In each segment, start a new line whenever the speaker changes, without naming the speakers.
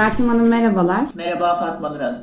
Meltem Hanım merhabalar.
Merhaba Fatma Nur Hanım.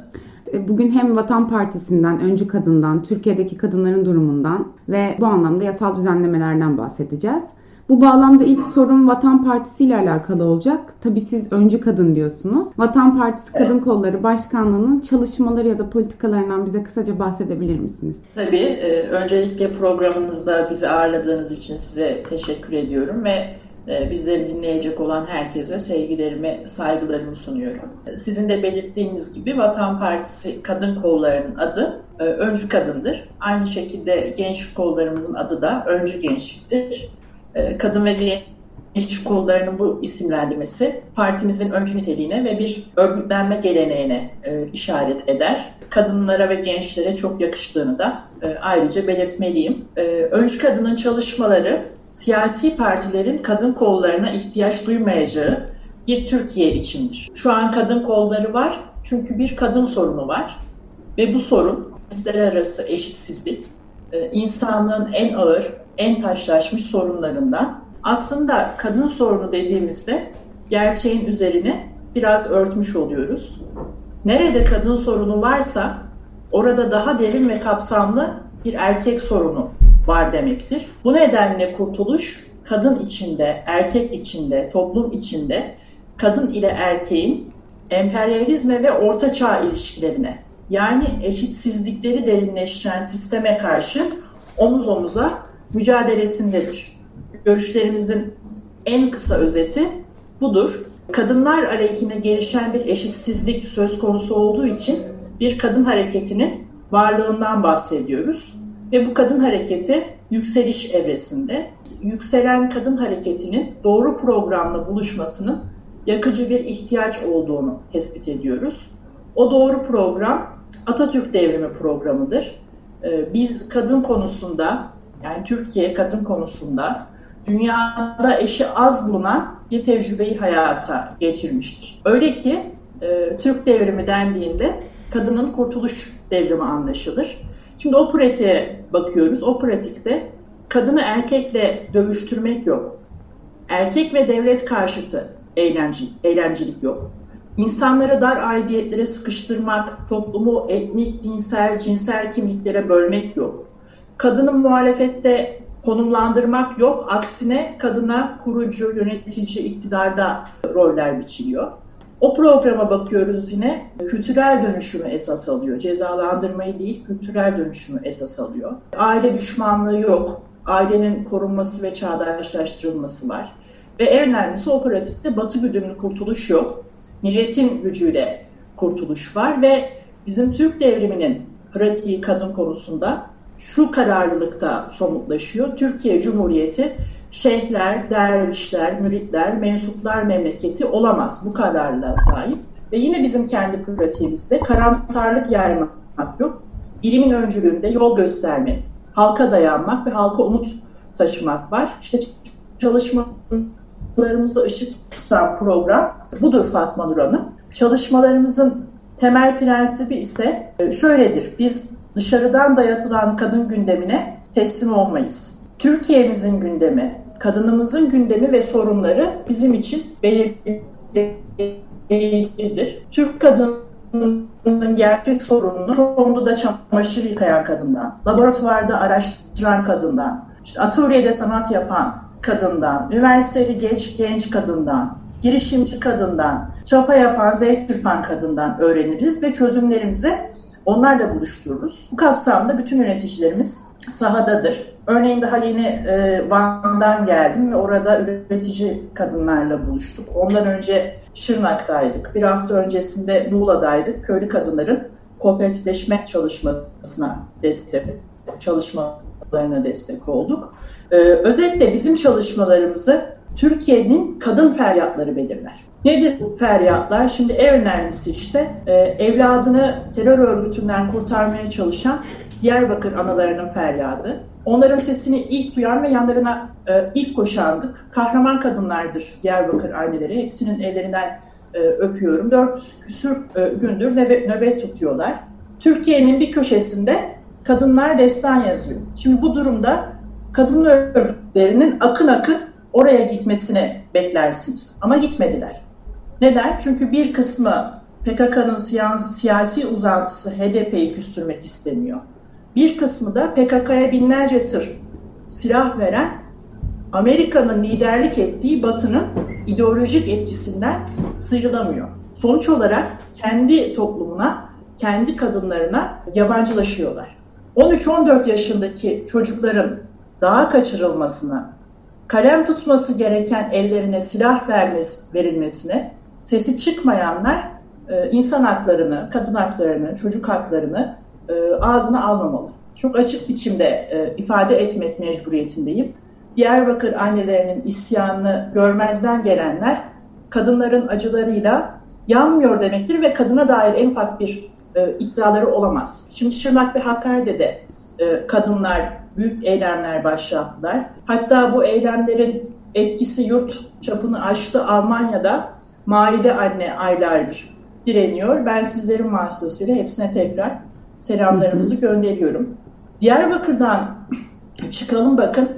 E, bugün hem Vatan Partisi'nden, Öncü Kadın'dan, Türkiye'deki kadınların durumundan ve bu anlamda yasal düzenlemelerden bahsedeceğiz. Bu bağlamda ilk sorum Vatan Partisi ile alakalı olacak. Tabii siz öncü kadın diyorsunuz. Vatan Partisi Kadın. Kolları Başkanlığı'nın çalışmaları ya da politikalarından bize kısaca bahsedebilir misiniz?
Tabii. E, öncelikle programınızda bizi ağırladığınız için size teşekkür ediyorum ve bizleri dinleyecek olan herkese sevgilerimi, saygılarımı sunuyorum. Sizin de belirttiğiniz gibi Vatan Partisi kadın kollarının adı e, Öncü Kadındır. Aynı şekilde genç kollarımızın adı da Öncü Gençliktir. E, kadın ve genç kollarının bu isimlendirmesi partimizin öncü niteliğine ve bir örgütlenme geleneğine işaret eder. Kadınlara ve gençlere çok yakıştığını da ayrıca belirtmeliyim. Öncü kadının çalışmaları siyasi partilerin kadın kollarına ihtiyaç duymayacağı bir Türkiye içindir. Şu an kadın kolları var çünkü bir kadın sorunu var ve bu sorun cinsler arası eşitsizlik e, insanlığın en ağır, en taşlaşmış sorunlarından. Aslında kadın sorunu dediğimizde gerçeğin üzerine biraz örtmüş oluyoruz. Nerede kadın sorunu varsa orada daha derin ve kapsamlı bir erkek sorunu var demektir. Bu nedenle kurtuluş kadın içinde, erkek içinde, toplum içinde kadın ile erkeğin emperyalizme ve orta çağ ilişkilerine yani eşitsizlikleri derinleştiren sisteme karşı omuz omuza mücadelesindedir. Görüşlerimizin en kısa özeti budur. Kadınlar aleyhine gelişen bir eşitsizlik söz konusu olduğu için bir kadın hareketinin varlığından bahsediyoruz. Ve bu kadın hareketi yükseliş evresinde. Yükselen kadın hareketinin doğru programla buluşmasının yakıcı bir ihtiyaç olduğunu tespit ediyoruz. O doğru program Atatürk Devrimi programıdır. Ee, biz kadın konusunda, yani Türkiye kadın konusunda dünyada eşi az bulunan bir tecrübeyi hayata geçirmiştir. Öyle ki e, Türk devrimi dendiğinde kadının kurtuluş devrimi anlaşılır. Şimdi o pratiğe bakıyoruz. O pratikte kadını erkekle dövüştürmek yok. Erkek ve devlet karşıtı eğlence, eğlencelik yok. İnsanları dar aidiyetlere sıkıştırmak, toplumu etnik, dinsel, cinsel kimliklere bölmek yok. Kadını muhalefette konumlandırmak yok. Aksine kadına kurucu, yönetici, iktidarda roller biçiliyor. O programa bakıyoruz yine kültürel dönüşümü esas alıyor. Cezalandırmayı değil kültürel dönüşümü esas alıyor. Aile düşmanlığı yok. Ailenin korunması ve çağdaşlaştırılması var. Ve en önemlisi operatifte batı güdümlü kurtuluş yok. Milletin gücüyle kurtuluş var ve bizim Türk devriminin pratiği kadın konusunda şu kararlılıkta somutlaşıyor. Türkiye Cumhuriyeti şeyhler, dervişler, müritler, mensuplar memleketi olamaz. Bu kararlılığa sahip. Ve yine bizim kendi pratiğimizde karamsarlık yaymak yok. Bilimin öncülüğünde yol göstermek, halka dayanmak ve halka umut taşımak var. İşte çalışmalarımıza ışık tutan program budur Fatma Nur Hanım. Çalışmalarımızın temel prensibi ise şöyledir. Biz dışarıdan dayatılan kadın gündemine teslim olmayız. Türkiye'mizin gündemi, kadınımızın gündemi ve sorunları bizim için belirleyicidir. Türk kadının gerçek sorununu çoğunluğu da çamaşır yıkayan kadından, laboratuvarda araştıran kadından, işte atölyede sanat yapan kadından, üniversiteli genç genç kadından, girişimci kadından, çapa yapan, zevk çırpan kadından öğreniriz ve çözümlerimizi onlarla buluştururuz. Bu kapsamda bütün yöneticilerimiz sahadadır. Örneğin daha yeni e, Van'dan geldim ve orada üretici kadınlarla buluştuk. Ondan önce Şırnak'taydık. Bir hafta öncesinde Muğla'daydık. Köylü kadınların kooperatifleşme çalışmasına destek, çalışmalarına destek olduk. Ee, özetle bizim çalışmalarımızı Türkiye'nin kadın feryatları belirler. Nedir bu feryatlar? Şimdi en önemlisi işte e, evladını terör örgütünden kurtarmaya çalışan Diyarbakır analarının feryadı. Onların sesini ilk duyan ve yanlarına e, ilk koşandık. Kahraman kadınlardır Diyarbakır anneleri. Hepsinin ellerinden e, öpüyorum. Dört küsür gündür nöbet tutuyorlar. Türkiye'nin bir köşesinde kadınlar destan yazıyor. Şimdi bu durumda kadın örgütlerinin akın akın oraya gitmesini beklersiniz. Ama gitmediler. Neden? Çünkü bir kısmı PKK'nın siyasi uzantısı HDP'yi küstürmek istemiyor. Bir kısmı da PKK'ya binlerce tır silah veren Amerika'nın liderlik ettiği Batı'nın ideolojik etkisinden sıyrılamıyor. Sonuç olarak kendi toplumuna, kendi kadınlarına yabancılaşıyorlar. 13-14 yaşındaki çocukların dağa kaçırılmasına, kalem tutması gereken ellerine silah vermesi, verilmesine sesi çıkmayanlar e, insan haklarını, kadın haklarını, çocuk haklarını e, ağzına almamalı. Çok açık biçimde e, ifade etmek mecburiyetindeyim. Diyarbakır annelerinin isyanını görmezden gelenler kadınların acılarıyla yanmıyor demektir ve kadına dair en ufak bir iddiaları olamaz. Şimdi Şırnak ve Hakkari'de de kadınlar büyük eylemler başlattılar. Hatta bu eylemlerin etkisi yurt çapını aştı. Almanya'da Maide anne aylardır direniyor. Ben sizlerin vasıtasıyla hepsine tekrar selamlarımızı gönderiyorum. Diyarbakır'dan çıkalım bakın.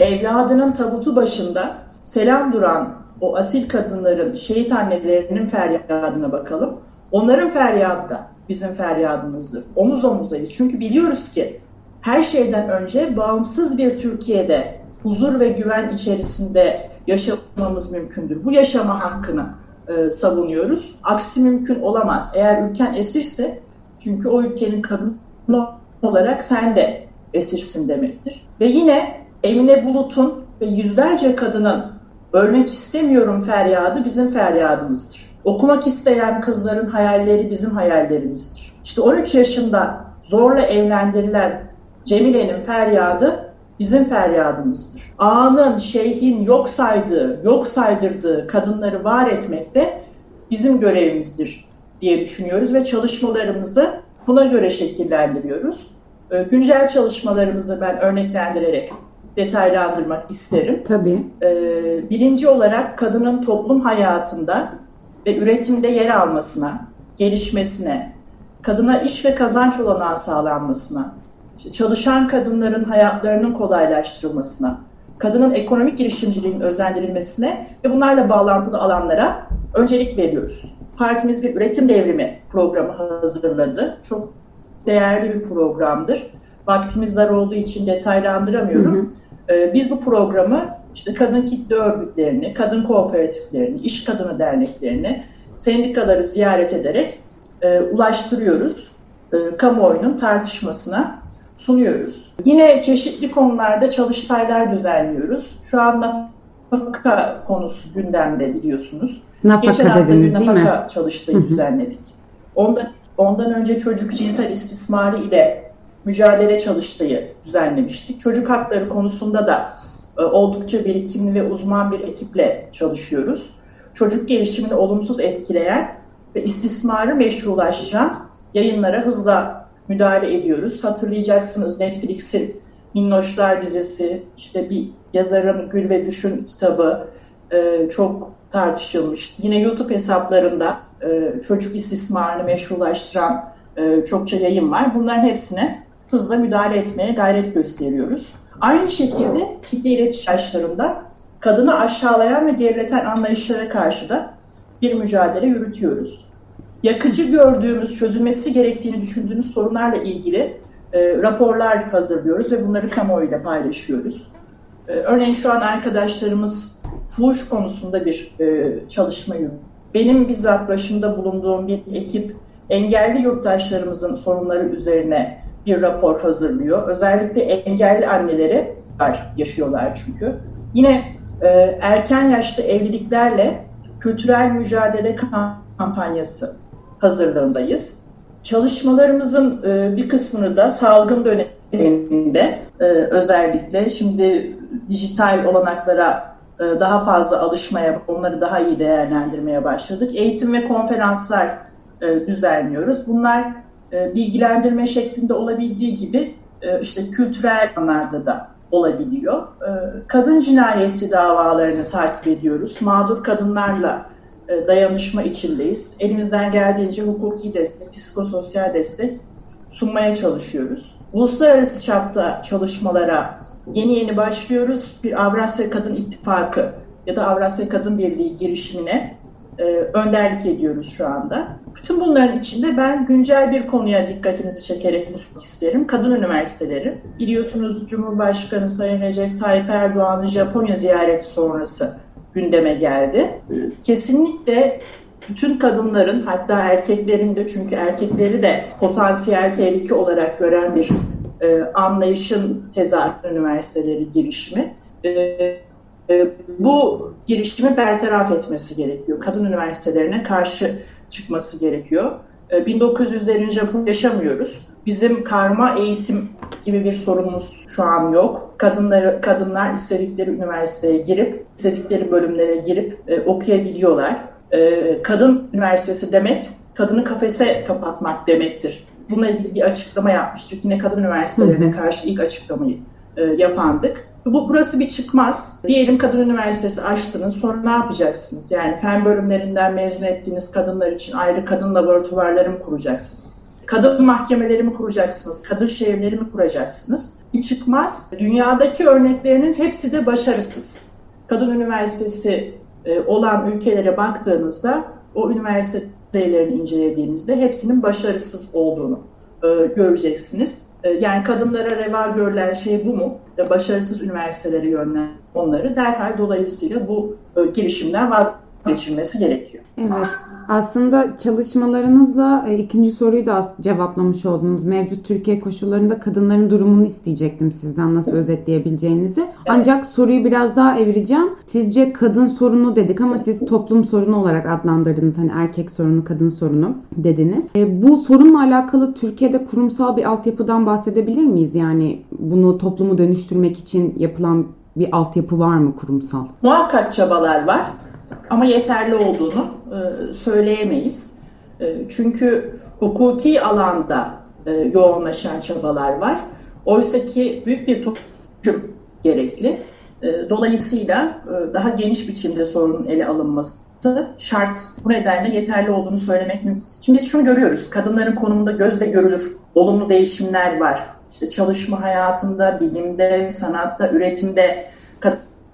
Evladının tabutu başında selam duran o asil kadınların, şehit annelerinin feryadına bakalım. Onların feryadı da bizim feryadımızdır. Omuz omuzayız. Çünkü biliyoruz ki her şeyden önce bağımsız bir Türkiye'de huzur ve güven içerisinde yaşamamız mümkündür. Bu yaşama hakkını e, savunuyoruz. Aksi mümkün olamaz. Eğer ülken esirse çünkü o ülkenin kadını olarak sen de esirsin demektir. Ve yine Emine Bulut'un ve yüzlerce kadının ölmek istemiyorum feryadı bizim feryadımızdır. Okumak isteyen kızların hayalleri bizim hayallerimizdir. İşte 13 yaşında zorla evlendirilen Cemile'nin feryadı bizim feryadımızdır. Ağanın, şeyhin yok saydığı, yok saydırdığı kadınları var etmek de bizim görevimizdir diye düşünüyoruz ve çalışmalarımızı buna göre şekillendiriyoruz. Ee, güncel çalışmalarımızı ben örneklendirerek detaylandırmak isterim.
Tabii.
Ee, birinci olarak kadının toplum hayatında ve üretimde yer almasına, gelişmesine, kadına iş ve kazanç olanağı sağlanmasına, çalışan kadınların hayatlarının kolaylaştırılmasına, kadının ekonomik girişimciliğin özendirilmesine ve bunlarla bağlantılı alanlara öncelik veriyoruz. Partimiz bir üretim devrimi programı hazırladı. Çok değerli bir programdır. Vaktimiz dar olduğu için detaylandıramıyorum. Hı hı. Ee, biz bu programı işte kadın kitle örgütlerini, kadın kooperatiflerini, iş kadını derneklerini, sendikaları ziyaret ederek e, ulaştırıyoruz. E, kamuoyunun tartışmasına sunuyoruz. Yine çeşitli konularda çalıştaylar düzenliyoruz. Şu an nafaka konusu gündemde biliyorsunuz.
Nafaka Geçen hafta bir
nafaka çalıştayı düzenledik. Ondan, ondan önce çocuk cinsel istismarı ile mücadele çalıştayı düzenlemiştik. Çocuk hakları konusunda da e, oldukça birikimli ve uzman bir ekiple çalışıyoruz. Çocuk gelişimini olumsuz etkileyen ve istismarı meşrulaştıran yayınlara hızla müdahale ediyoruz. Hatırlayacaksınız Netflix'in Minnoşlar dizisi, işte bir yazarın Gül ve Düşün kitabı e, çok tartışılmış. Yine YouTube hesaplarında e, çocuk istismarını meşrulaştıran e, çokça yayın var. Bunların hepsine hızla müdahale etmeye gayret gösteriyoruz. Aynı şekilde kitle iletişim araçlarında kadını aşağılayan ve gerileten anlayışlara karşı da bir mücadele yürütüyoruz. Yakıcı gördüğümüz, çözülmesi gerektiğini düşündüğümüz sorunlarla ilgili e, raporlar hazırlıyoruz ve bunları kamuoyuyla paylaşıyoruz. E, örneğin şu an arkadaşlarımız fuhuş konusunda bir e, çalışma yürütüyor. Benim bizzat başında bulunduğum bir ekip engelli yurttaşlarımızın sorunları üzerine bir rapor hazırlıyor. Özellikle engelli anneleri yaşıyorlar çünkü. Yine e, erken yaşta evliliklerle kültürel mücadele kampanyası hazırlığındayız. Çalışmalarımızın e, bir kısmını da salgın döneminde e, özellikle şimdi dijital olanaklara e, daha fazla alışmaya, onları daha iyi değerlendirmeye başladık. Eğitim ve konferanslar düzenliyoruz. Bunlar bilgilendirme şeklinde olabildiği gibi işte kültürel anlarda da olabiliyor. Kadın cinayeti davalarını takip ediyoruz. Mağdur kadınlarla dayanışma içindeyiz. Elimizden geldiğince hukuki destek, psikososyal destek sunmaya çalışıyoruz. Uluslararası çapta çalışmalara yeni yeni başlıyoruz. Bir Avrasya Kadın İttifakı ya da Avrasya Kadın Birliği girişimine e, önderlik ediyoruz şu anda. Bütün bunların içinde ben güncel bir konuya dikkatinizi çekerek unutmak isterim. Kadın üniversiteleri. Biliyorsunuz Cumhurbaşkanı Sayın Recep Tayyip Erdoğan'ın Japonya ziyareti sonrası gündeme geldi. Kesinlikle bütün kadınların hatta erkeklerin de çünkü erkekleri de potansiyel tehlike olarak gören bir e, anlayışın tezahür üniversiteleri girişimi. E, e, bu girişimi bertaraf etmesi gerekiyor. Kadın üniversitelerine karşı çıkması gerekiyor. E, 1900'lerin Japon yaşamıyoruz. Bizim karma eğitim gibi bir sorunumuz şu an yok. Kadınları, kadınlar istedikleri üniversiteye girip, istedikleri bölümlere girip e, okuyabiliyorlar. E, kadın üniversitesi demek, kadını kafese kapatmak demektir. Bununla ilgili bir açıklama yapmıştık. Yine kadın üniversitelerine karşı ilk açıklamayı e, yapandık. Bu burası bir çıkmaz. Diyelim kadın üniversitesi açtınız. Sonra ne yapacaksınız? Yani fen bölümlerinden mezun ettiğiniz kadınlar için ayrı kadın laboratuvarları mı kuracaksınız? Kadın mahkemeleri mi kuracaksınız? Kadın şehirleri mi kuracaksınız? Çıkmaz. Dünyadaki örneklerinin hepsi de başarısız. Kadın üniversitesi e, olan ülkelere baktığınızda o üniversitelerini incelediğinizde hepsinin başarısız olduğunu e, göreceksiniz. E, yani kadınlara reva görülen şey bu mu? Başarısız üniversitelere yönlen onları derhal dolayısıyla bu girişimden vazgeçilmesi gerekiyor.
Evet. Aslında çalışmalarınızla e, ikinci soruyu da cevaplamış oldunuz. Mevcut Türkiye koşullarında kadınların durumunu isteyecektim sizden nasıl özetleyebileceğinizi. Evet. Ancak soruyu biraz daha evireceğim. Sizce kadın sorunu dedik ama siz toplum sorunu olarak adlandırdınız. Hani erkek sorunu, kadın sorunu dediniz. E, bu sorunla alakalı Türkiye'de kurumsal bir altyapıdan bahsedebilir miyiz? Yani bunu toplumu dönüştürmek için yapılan bir altyapı var mı kurumsal?
Muhakkak çabalar var ama yeterli olduğunu e, söyleyemeyiz. E, çünkü hukuki alanda e, yoğunlaşan çabalar var. Oysa ki büyük bir toplum gerekli. Dolayısıyla daha geniş biçimde sorunun ele alınması şart. Bu nedenle yeterli olduğunu söylemek mümkün. Şimdi biz şunu görüyoruz. Kadınların konumunda gözle görülür olumlu değişimler var. İşte çalışma hayatında, bilimde, sanatta, üretimde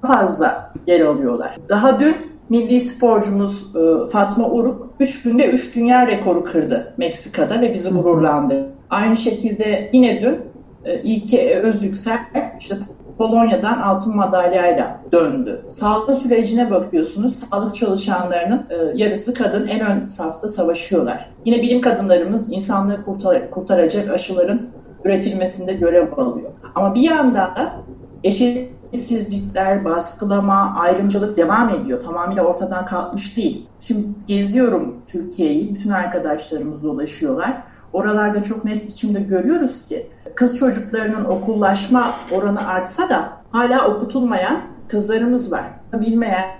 fazla yer alıyorlar. Daha dün milli sporcumuz e, Fatma Uruk 3 günde 3 dünya rekoru kırdı Meksika'da ve bizi gururlandırdı. Aynı şekilde yine dün e, İlke Özyüksel işte Polonya'dan altın madalyayla döndü. Sağlık sürecine bakıyorsunuz. Sağlık çalışanlarının e, yarısı kadın en ön safta savaşıyorlar. Yine bilim kadınlarımız insanlığı kurtar kurtaracak aşıların üretilmesinde görev alıyor. Ama bir yandan da eşit işsizlikler, baskılama, ayrımcılık devam ediyor. Tamamıyla ortadan kalkmış değil. Şimdi geziyorum Türkiye'yi, bütün arkadaşlarımız dolaşıyorlar. Oralarda çok net biçimde görüyoruz ki kız çocuklarının okullaşma oranı artsa da hala okutulmayan kızlarımız var. Bilmeyen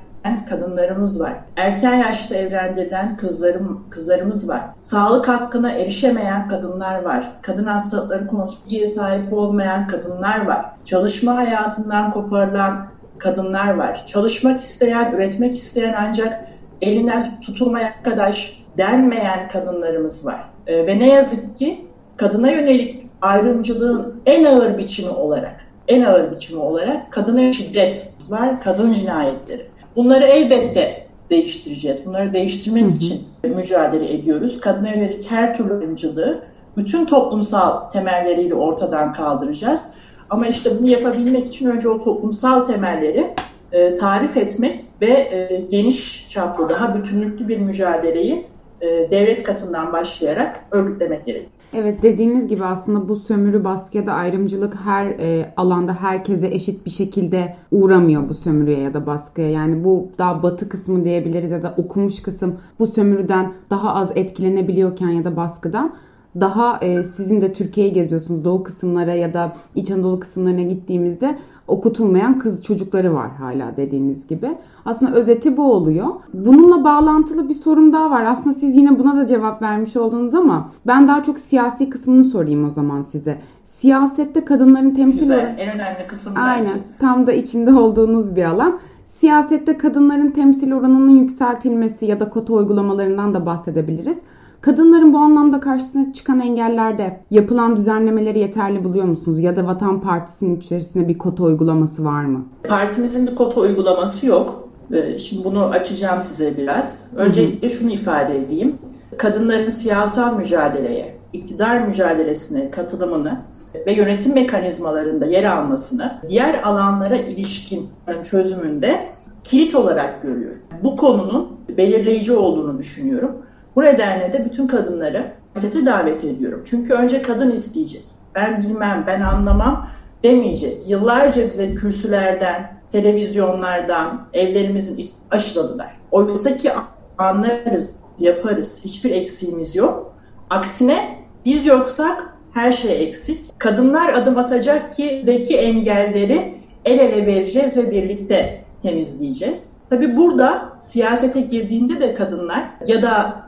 kadınlarımız var. Erken yaşta evlendirilen kızlarım, kızlarımız var. Sağlık hakkına erişemeyen kadınlar var. Kadın hastalıkları konusunda sahip olmayan kadınlar var. Çalışma hayatından koparılan kadınlar var. Çalışmak isteyen, üretmek isteyen ancak elinden tutulmaya arkadaş denmeyen kadınlarımız var. Ee, ve ne yazık ki kadına yönelik ayrımcılığın en ağır biçimi olarak, en ağır biçimi olarak kadına şiddet var, kadın cinayetleri. Bunları elbette değiştireceğiz. Bunları değiştirmek hı hı. için mücadele ediyoruz. Kadına yönelik her türlü ayrımcılığı bütün toplumsal temelleriyle ortadan kaldıracağız. Ama işte bunu yapabilmek için önce o toplumsal temelleri e, tarif etmek ve e, geniş çaplı, daha bütünlüklü bir mücadeleyi e, devlet katından başlayarak örgütlemek gerekiyor.
Evet dediğiniz gibi aslında bu sömürü baskı ya da ayrımcılık her e, alanda herkese eşit bir şekilde uğramıyor bu sömürüye ya da baskıya. Yani bu daha batı kısmı diyebiliriz ya da okumuş kısım bu sömürüden daha az etkilenebiliyorken ya da baskıdan daha e, sizin de Türkiye'yi geziyorsunuz doğu kısımlara ya da İç Anadolu kısımlarına gittiğimizde okutulmayan kız çocukları var hala dediğiniz gibi. Aslında özeti bu oluyor. Bununla bağlantılı bir sorum daha var. Aslında siz yine buna da cevap vermiş oldunuz ama ben daha çok siyasi kısmını sorayım o zaman size. Siyasette kadınların temsil
Güzel, en önemli kısım
Aynen, bence. tam da içinde olduğunuz bir alan. Siyasette kadınların temsil oranının yükseltilmesi ya da kota uygulamalarından da bahsedebiliriz. Kadınların bu anlamda karşısına çıkan engellerde yapılan düzenlemeleri yeterli buluyor musunuz? Ya da Vatan Partisi'nin içerisinde bir kota uygulaması var mı?
Partimizin bir kota uygulaması yok. Ee, şimdi bunu açacağım size biraz. Öncelikle şunu ifade edeyim. Kadınların siyasal mücadeleye, iktidar mücadelesine katılımını ve yönetim mekanizmalarında yer almasını diğer alanlara ilişkin çözümünde kilit olarak görüyorum. Bu konunun belirleyici olduğunu düşünüyorum. Bu nedenle de bütün kadınları siyasete davet ediyorum. Çünkü önce kadın isteyecek. Ben bilmem, ben anlamam demeyecek. Yıllarca bize kürsülerden, televizyonlardan, evlerimizin aşıladılar. Oysa ki anlarız, yaparız. Hiçbir eksiğimiz yok. Aksine biz yoksak her şey eksik. Kadınlar adım atacak ki deki engelleri el ele vereceğiz ve birlikte temizleyeceğiz. Tabi burada siyasete girdiğinde de kadınlar ya da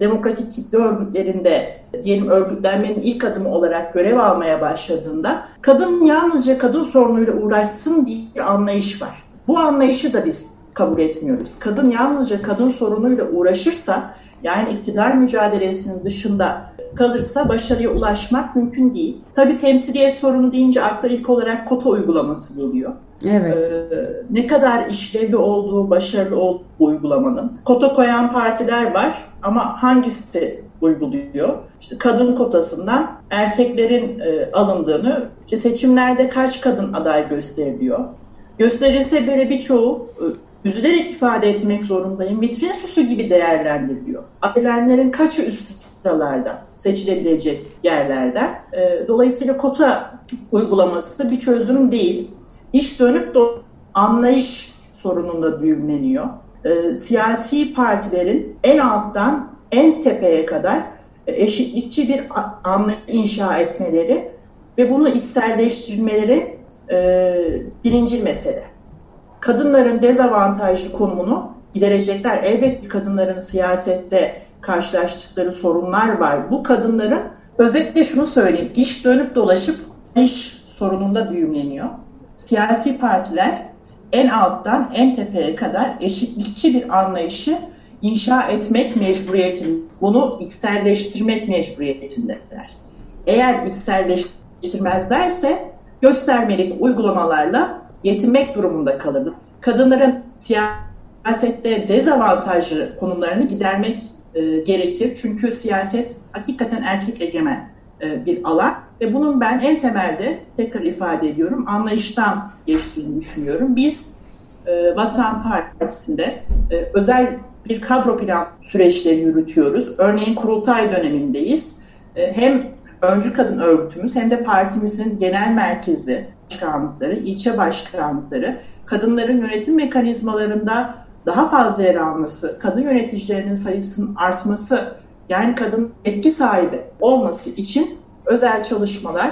demokratik kitle örgütlerinde diyelim örgütlenmenin ilk adımı olarak görev almaya başladığında kadın yalnızca kadın sorunuyla uğraşsın diye bir anlayış var. Bu anlayışı da biz kabul etmiyoruz. Kadın yalnızca kadın sorunuyla uğraşırsa yani iktidar mücadelesinin dışında kalırsa başarıya ulaşmak mümkün değil. Tabii temsiliyet sorunu deyince akla ilk olarak kota uygulaması geliyor.
Evet.
Ee, ne kadar işlevli olduğu, başarılı olduğu uygulamanın. Kota koyan partiler var ama hangisi uyguluyor? İşte kadın kotasından erkeklerin e, alındığını, işte seçimlerde kaç kadın aday gösteriliyor? Gösterilse böyle birçoğu e, üzülerek ifade etmek zorundayım. Vitrin süsü gibi değerlendiriliyor. Ailenlerin kaçı üst sıralarda seçilebilecek yerlerden. E, dolayısıyla kota uygulaması bir çözüm değil. İş dönüp de anlayış sorununda düğümleniyor. E, siyasi partilerin en alttan en tepeye kadar eşitlikçi bir anlayış inşa etmeleri ve bunu içselleştirmeleri e, birinci mesele kadınların dezavantajlı konumunu giderecekler. Elbette kadınların siyasette karşılaştıkları sorunlar var. Bu kadınların özetle şunu söyleyeyim. İş dönüp dolaşıp iş sorununda düğümleniyor. Siyasi partiler en alttan en tepeye kadar eşitlikçi bir anlayışı inşa etmek mecburiyetinde, bunu içselleştirmek mecburiyetindeler. Eğer içselleştirmezlerse göstermelik uygulamalarla yetinmek durumunda kalır. Kadınların siyasette dezavantajlı konumlarını gidermek e, gerekir. Çünkü siyaset hakikaten erkek egemen e, bir alan ve bunun ben en temelde tekrar ifade ediyorum anlayıştan geçtiğini düşünüyorum. Biz e, Vatan Partisi'nde e, özel bir kadro plan süreçleri yürütüyoruz. Örneğin kurultay dönemindeyiz. E, hem öncü kadın örgütümüz hem de partimizin genel merkezi başkanlıkları, ilçe başkanlıkları, kadınların yönetim mekanizmalarında daha fazla yer alması, kadın yöneticilerinin sayısının artması, yani kadın etki sahibi olması için özel çalışmalar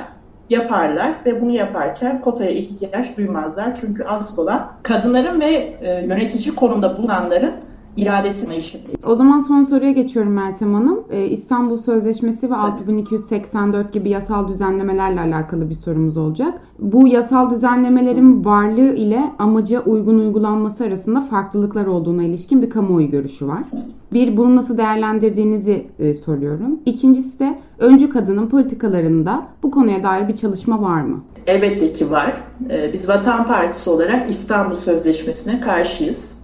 yaparlar ve bunu yaparken kotaya ihtiyaç duymazlar. Çünkü asıl olan kadınların ve e, yönetici konumda bulunanların iradesine işin.
O zaman son soruya geçiyorum Meltem Hanım. Ee, İstanbul Sözleşmesi ve 6284 gibi yasal düzenlemelerle alakalı bir sorumuz olacak. Bu yasal düzenlemelerin varlığı ile amaca uygun uygulanması arasında farklılıklar olduğuna ilişkin bir kamuoyu görüşü var. Bir, bunu nasıl değerlendirdiğinizi e, soruyorum. İkincisi de öncü kadının politikalarında bu konuya dair bir çalışma var mı?
Elbette ki var. Ee, biz Vatan Partisi olarak İstanbul Sözleşmesi'ne karşıyız.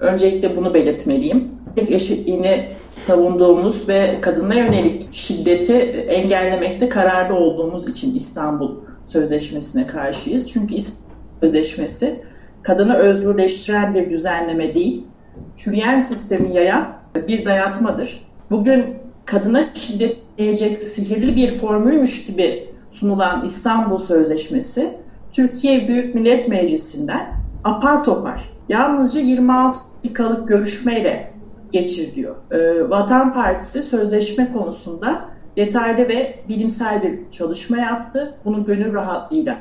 Öncelikle bunu belirtmeliyim. Tek eşitliğini savunduğumuz ve kadına yönelik şiddeti engellemekte kararlı olduğumuz için İstanbul Sözleşmesi'ne karşıyız. Çünkü İstanbul Sözleşmesi kadını özgürleştiren bir düzenleme değil, çürüyen sistemi yayan bir dayatmadır. Bugün kadına şiddet diyecek sihirli bir formülmüş gibi sunulan İstanbul Sözleşmesi, Türkiye Büyük Millet Meclisi'nden apar topar yalnızca 26 dakikalık görüşmeyle geçiriliyor. Ee, Vatan Partisi sözleşme konusunda detaylı ve bilimsel bir çalışma yaptı. Bunu gönül rahatlığıyla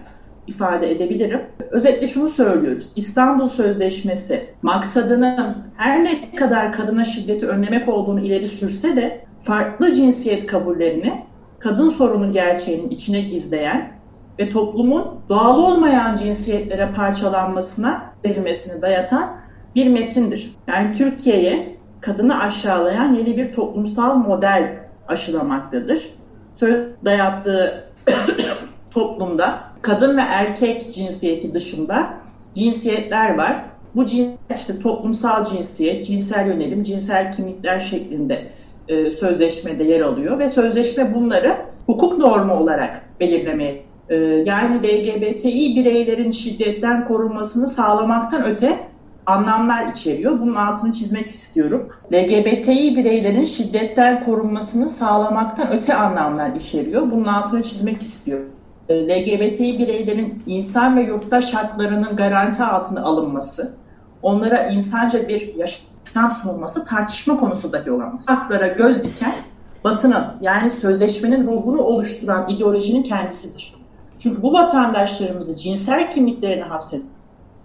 ifade edebilirim. Özetle şunu söylüyoruz. İstanbul Sözleşmesi maksadının her ne kadar kadına şiddeti önlemek olduğunu ileri sürse de farklı cinsiyet kabullerini kadın sorunu gerçeğinin içine gizleyen ve toplumun doğal olmayan cinsiyetlere parçalanmasına verilmesini dayatan bir metindir. Yani Türkiye'ye kadını aşağılayan yeni bir toplumsal model aşılamaktadır. Söz dayattığı toplumda kadın ve erkek cinsiyeti dışında cinsiyetler var. bu cinsel işte toplumsal cinsiyet, cinsel yönelim, cinsel kimlikler şeklinde e, sözleşmede yer alıyor ve sözleşme bunları hukuk normu olarak belirlemeye e, yani LGBTİ bireylerin şiddetten korunmasını sağlamaktan öte anlamlar içeriyor. Bunun altını çizmek istiyorum. LGBTİ bireylerin şiddetten korunmasını sağlamaktan öte anlamlar içeriyor. Bunun altını çizmek istiyorum. E, LGBTİ bireylerin insan ve yurttaş haklarının garanti altına alınması, onlara insanca bir yaşam sunulması tartışma konusu dahi olamaz. Haklara göz diken Batı'nın yani sözleşmenin ruhunu oluşturan ideolojinin kendisidir. Çünkü bu vatandaşlarımızı cinsel kimliklerine hapsedip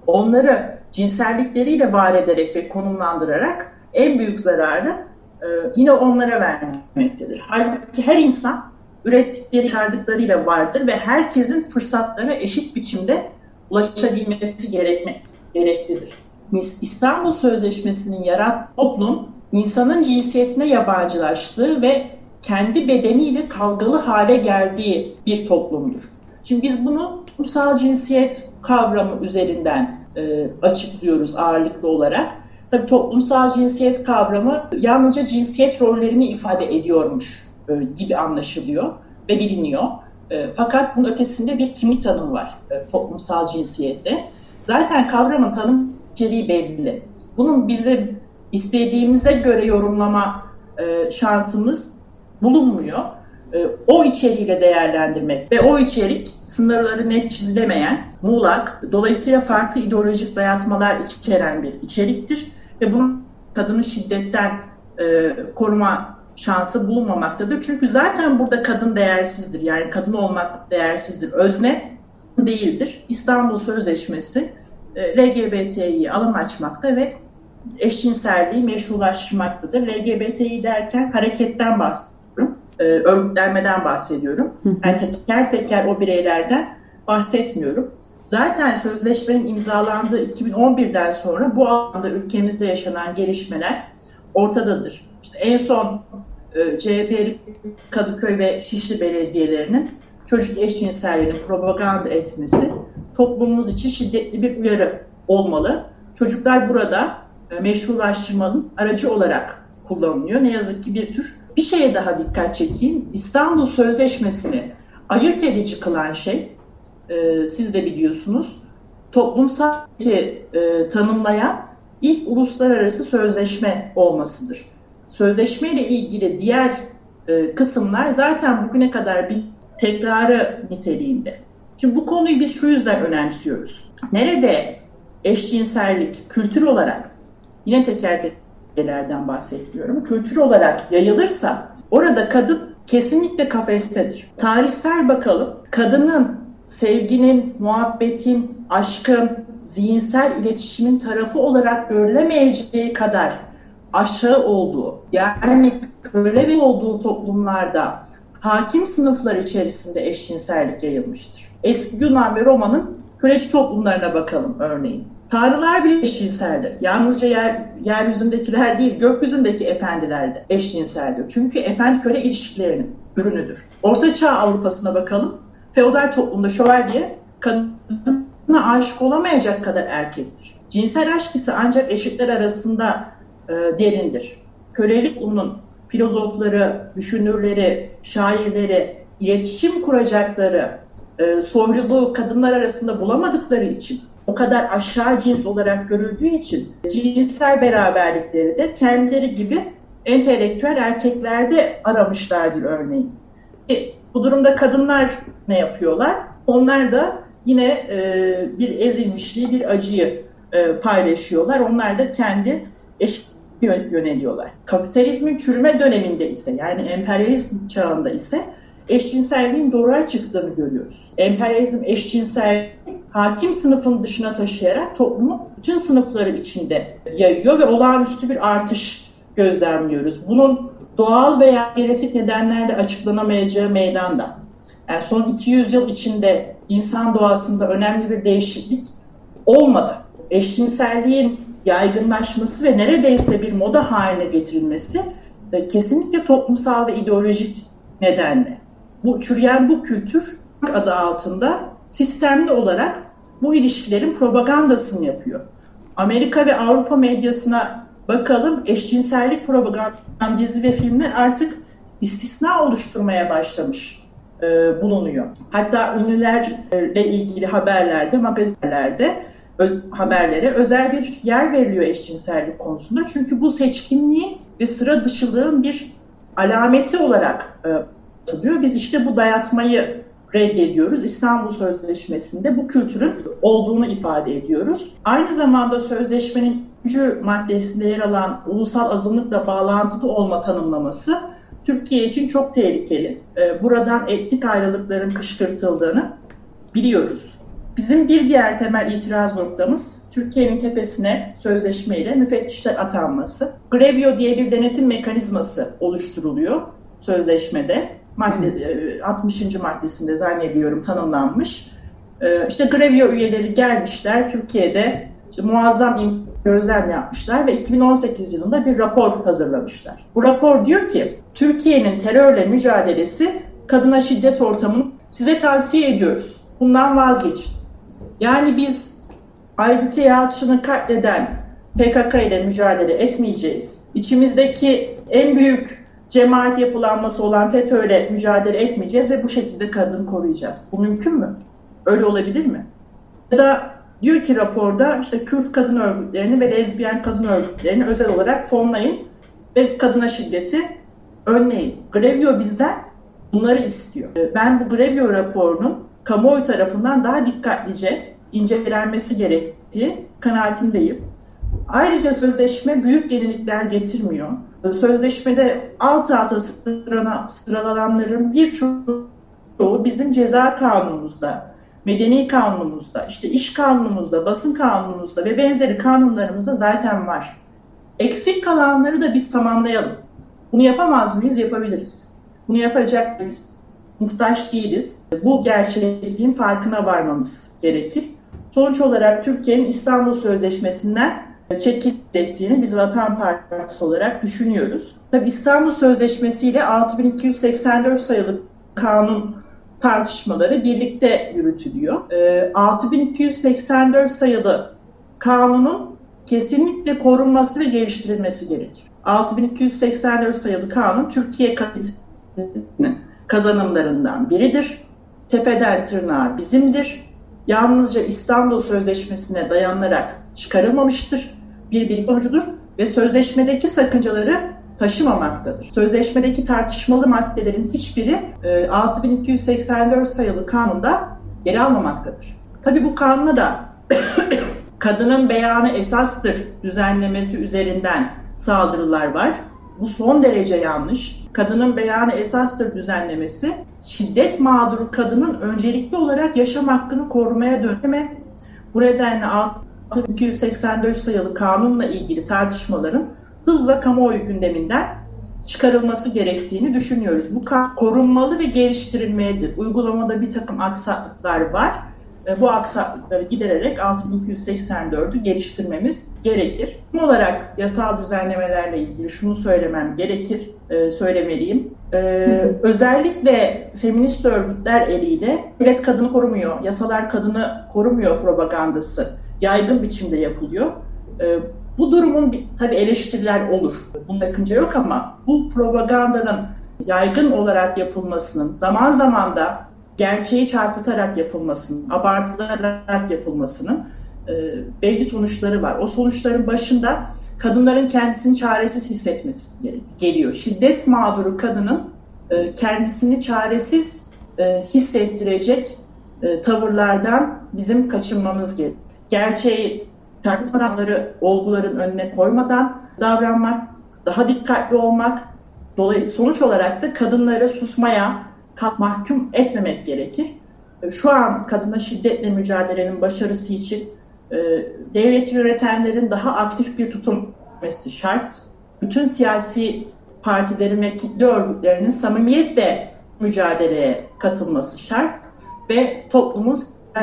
onları cinsellikleriyle var ederek ve konumlandırarak en büyük zararı e, yine onlara vermektedir. Halbuki her insan ürettikleri, çıkardıklarıyla vardır ve herkesin fırsatlara eşit biçimde ulaşabilmesi gerekme, gereklidir. İstanbul Sözleşmesi'nin yarattığı toplum insanın cinsiyetine yabancılaştığı ve kendi bedeniyle kavgalı hale geldiği bir toplumdur. Şimdi biz bunu toplumsal cinsiyet kavramı üzerinden e, açıklıyoruz ağırlıklı olarak. Tabii toplumsal cinsiyet kavramı yalnızca cinsiyet rollerini ifade ediyormuş e, gibi anlaşılıyor ve biliniyor. E, fakat bunun ötesinde bir kimlik tanımı var e, toplumsal cinsiyette. Zaten kavramın tanım içeriği belli. Bunun bize istediğimize göre yorumlama e, şansımız bulunmuyor. E, o içeriğiyle değerlendirmek ve o içerik sınırları net çizilemeyen, muğlak, dolayısıyla farklı ideolojik dayatmalar içeren bir içeriktir ve bunun kadını şiddetten e, koruma şansı bulunmamaktadır. Çünkü zaten burada kadın değersizdir. Yani kadın olmak değersizdir. Özne değildir. İstanbul Sözleşmesi e, LGBT'yi alım açmakta ve eşcinselliği meşrulaştırmaktadır. LGBT'yi derken hareketten bahsediyorum. E, örgütlenmeden bahsediyorum. Yani teker teker o bireylerden bahsetmiyorum. Zaten sözleşmenin imzalandığı 2011'den sonra bu alanda ülkemizde yaşanan gelişmeler ortadadır. İşte en son e, CHP'li Kadıköy ve Şişli belediyelerinin çocuk eşcinselliğini propaganda etmesi toplumumuz için şiddetli bir uyarı olmalı. Çocuklar burada e, meşrulaştırmanın aracı olarak kullanılıyor. Ne yazık ki bir tür. Bir şeye daha dikkat çekeyim. İstanbul Sözleşmesi'ni ayırt edici kılan şey, e, siz de biliyorsunuz, toplumsal e, tanımlayan ilk uluslararası sözleşme olmasıdır. Sözleşme ile ilgili diğer e, kısımlar zaten bugüne kadar bir tekrarı niteliğinde. Şimdi bu konuyu biz şu yüzden önemsiyoruz. Nerede eşcinsellik kültür olarak yine teker tekerlerden bahsetmiyorum. Kültür olarak yayılırsa orada kadın kesinlikle kafestedir. Tarihsel bakalım kadının sevginin, muhabbetin, aşkın, zihinsel iletişimin tarafı olarak görülemeyeceği kadar aşağı olduğu, yani köle olduğu toplumlarda hakim sınıflar içerisinde eşcinsellik yayılmıştır. Eski Yunan ve Roma'nın köleci toplumlarına bakalım örneğin. Tanrılar bile eşcinseldir. Yalnızca yer, yeryüzündekiler değil, gökyüzündeki efendiler de eşcinseldir. Çünkü efendi köle ilişkilerinin ürünüdür. Orta Çağ Avrupa'sına bakalım. Feodal toplumda şövalye kadına aşık olamayacak kadar erkektir. Cinsel aşk ise ancak eşitler arasında e, derindir. Kölelik onun filozofları, düşünürleri, şairleri, iletişim kuracakları e, soyluluğu kadınlar arasında bulamadıkları için o kadar aşağı cins olarak görüldüğü için cinsel beraberlikleri de kendileri gibi entelektüel erkeklerde aramışlardır örneğin. E, bu durumda kadınlar ne yapıyorlar? Onlar da yine e, bir ezilmişliği, bir acıyı e, paylaşıyorlar. Onlar da kendi eş yöneliyorlar. Kapitalizmin çürüme döneminde ise yani emperyalizm çağında ise eşcinselliğin doğruya çıktığını görüyoruz. Emperyalizm eşcinsel hakim sınıfın dışına taşıyarak toplumu bütün sınıfları içinde yayıyor ve olağanüstü bir artış gözlemliyoruz. Bunun doğal veya genetik nedenlerle açıklanamayacağı meydanda. Yani son 200 yıl içinde insan doğasında önemli bir değişiklik olmadı. Eşcinselliğin yaygınlaşması ve neredeyse bir moda haline getirilmesi kesinlikle toplumsal ve ideolojik nedenle. Bu çürüyen bu kültür adı altında sistemli olarak bu ilişkilerin propagandasını yapıyor. Amerika ve Avrupa medyasına bakalım eşcinsellik propaganda dizi ve filmler artık istisna oluşturmaya başlamış e, bulunuyor. Hatta ünlülerle ilgili haberlerde, magazinlerde öz, haberlere özel bir yer veriliyor eşcinsellik konusunda. Çünkü bu seçkinliğin ve sıra dışılığın bir alameti olarak e, atılıyor. Biz işte bu dayatmayı reddediyoruz. İstanbul Sözleşmesi'nde bu kültürün olduğunu ifade ediyoruz. Aynı zamanda sözleşmenin 3. maddesinde yer alan ulusal azınlıkla bağlantılı olma tanımlaması Türkiye için çok tehlikeli. Ee, buradan etnik ayrılıkların kışkırtıldığını biliyoruz. Bizim bir diğer temel itiraz noktamız Türkiye'nin tepesine sözleşmeyle müfettişler atanması. Grevio diye bir denetim mekanizması oluşturuluyor sözleşmede. Madde, 60. E, maddesinde zannediyorum tanımlanmış. Ee, işte Grevio üyeleri gelmişler Türkiye'de işte muazzam gözlem yapmışlar ve 2018 yılında bir rapor hazırlamışlar. Bu rapor diyor ki Türkiye'nin terörle mücadelesi kadına şiddet ortamını size tavsiye ediyoruz. Bundan vazgeçin. Yani biz Aybüke Yalçın'ı katleden PKK ile mücadele etmeyeceğiz. İçimizdeki en büyük cemaat yapılanması olan FETÖ ile mücadele etmeyeceğiz ve bu şekilde kadın koruyacağız. Bu mümkün mü? Öyle olabilir mi? Ya da diyor ki raporda işte Kürt kadın örgütlerini ve lezbiyen kadın örgütlerini özel olarak fonlayın ve kadına şiddeti önleyin. Grevio bizden bunları istiyor. Ben bu Grevio raporunun kamuoyu tarafından daha dikkatlice incelenmesi gerektiği kanaatindeyim. Ayrıca sözleşme büyük yenilikler getirmiyor. Sözleşmede alt alta sırana, sıralananların birçoğu bizim ceza kanunumuzda, medeni kanunumuzda, işte iş kanunumuzda, basın kanunumuzda ve benzeri kanunlarımızda zaten var. Eksik kalanları da biz tamamlayalım. Bunu yapamaz mıyız? Yapabiliriz. Bunu yapacak mıyız? Muhtaç değiliz. Bu gerçekliğin farkına varmamız gerekir. Sonuç olarak Türkiye'nin İstanbul Sözleşmesi'nden çekildiğini biz Vatan Partisi olarak düşünüyoruz. Tabi İstanbul Sözleşmesi ile 6284 sayılı kanun tartışmaları birlikte yürütülüyor. 6284 sayılı kanunun kesinlikle korunması ve geliştirilmesi gerekir. 6284 sayılı kanun Türkiye kazanımlarından biridir. Tepeden tırnağa bizimdir. Yalnızca İstanbul Sözleşmesi'ne dayanarak çıkarılmamıştır. Bir bilgi ve sözleşmedeki sakıncaları taşımamaktadır. Sözleşmedeki tartışmalı maddelerin hiçbiri 6284 sayılı kanunda yer almamaktadır. Tabi bu kanuna da kadının beyanı esastır düzenlemesi üzerinden saldırılar var. Bu son derece yanlış. Kadının beyanı esastır düzenlemesi şiddet mağduru kadının öncelikli olarak yaşam hakkını korumaya döneme bu nedenle 6284 sayılı kanunla ilgili tartışmaların hızla kamuoyu gündeminden çıkarılması gerektiğini düşünüyoruz. Bu korunmalı ve geliştirilmelidir. Uygulamada bir takım aksaklıklar var bu aksaklıkları gidererek 6284'ü geliştirmemiz gerekir. Son olarak yasal düzenlemelerle ilgili şunu söylemem gerekir, e, söylemeliyim. E, özellikle feminist örgütler eliyle millet kadını korumuyor, yasalar kadını korumuyor propagandası yaygın biçimde yapılıyor. E, bu durumun tabi eleştiriler olur. Bunda sakınca yok ama bu propagandanın yaygın olarak yapılmasının zaman zaman da gerçeği çarpıtarak yapılmasının, abartılarak yapılmasının e, belli sonuçları var. O sonuçların başında kadınların kendisini çaresiz hissetmesi geliyor. Şiddet mağduru kadının e, kendisini çaresiz e, hissettirecek e, tavırlardan bizim kaçınmamız gerekiyor. Gerçeği tartışmadan olguların önüne koymadan davranmak, daha dikkatli olmak, dolayısıyla sonuç olarak da kadınlara susmaya, mahkum etmemek gerekir. Şu an kadına şiddetle mücadelenin başarısı için e, devlet yönetenlerin daha aktif bir tutum etmesi şart. Bütün siyasi partilerin ve kitle örgütlerinin samimiyetle mücadeleye katılması şart ve toplumun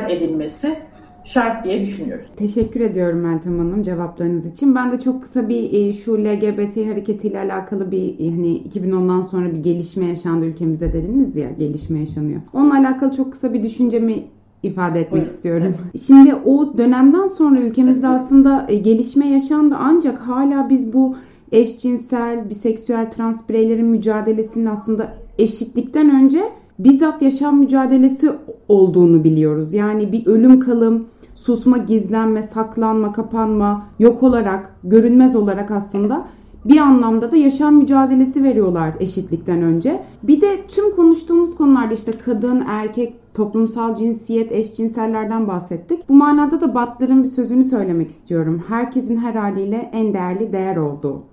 edilmesi şart diye düşünüyoruz.
Teşekkür ediyorum Meltem Hanım cevaplarınız için. Ben de çok kısa bir e, şu LGBT hareketiyle alakalı bir hani 2010'dan sonra bir gelişme yaşandı ülkemizde dediniz ya gelişme yaşanıyor. Onunla alakalı çok kısa bir düşüncemi ifade etmek Buyurun. istiyorum. Şimdi o dönemden sonra ülkemizde aslında e, gelişme yaşandı ancak hala biz bu eşcinsel, biseksüel, trans bireylerin mücadelesinin aslında eşitlikten önce bizzat yaşam mücadelesi olduğunu biliyoruz. Yani bir ölüm kalım, susma, gizlenme, saklanma, kapanma, yok olarak, görünmez olarak aslında bir anlamda da yaşam mücadelesi veriyorlar eşitlikten önce. Bir de tüm konuştuğumuz konularda işte kadın, erkek, toplumsal cinsiyet, eşcinsellerden bahsettik. Bu manada da Butler'ın bir sözünü söylemek istiyorum. Herkesin her haliyle en değerli değer olduğu.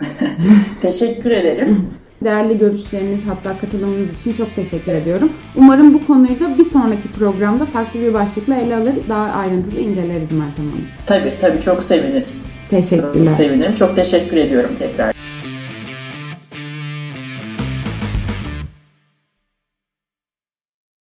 Teşekkür ederim.
Değerli görüşleriniz hatta katılımınız için çok teşekkür ediyorum. Umarım bu konuyu da bir sonraki programda farklı bir başlıkla ele alır, daha ayrıntılı inceleriz Meltem Hanım.
Tabii tabii çok sevinirim.
Teşekkürler. Çok
sevinirim. Çok teşekkür ediyorum tekrar.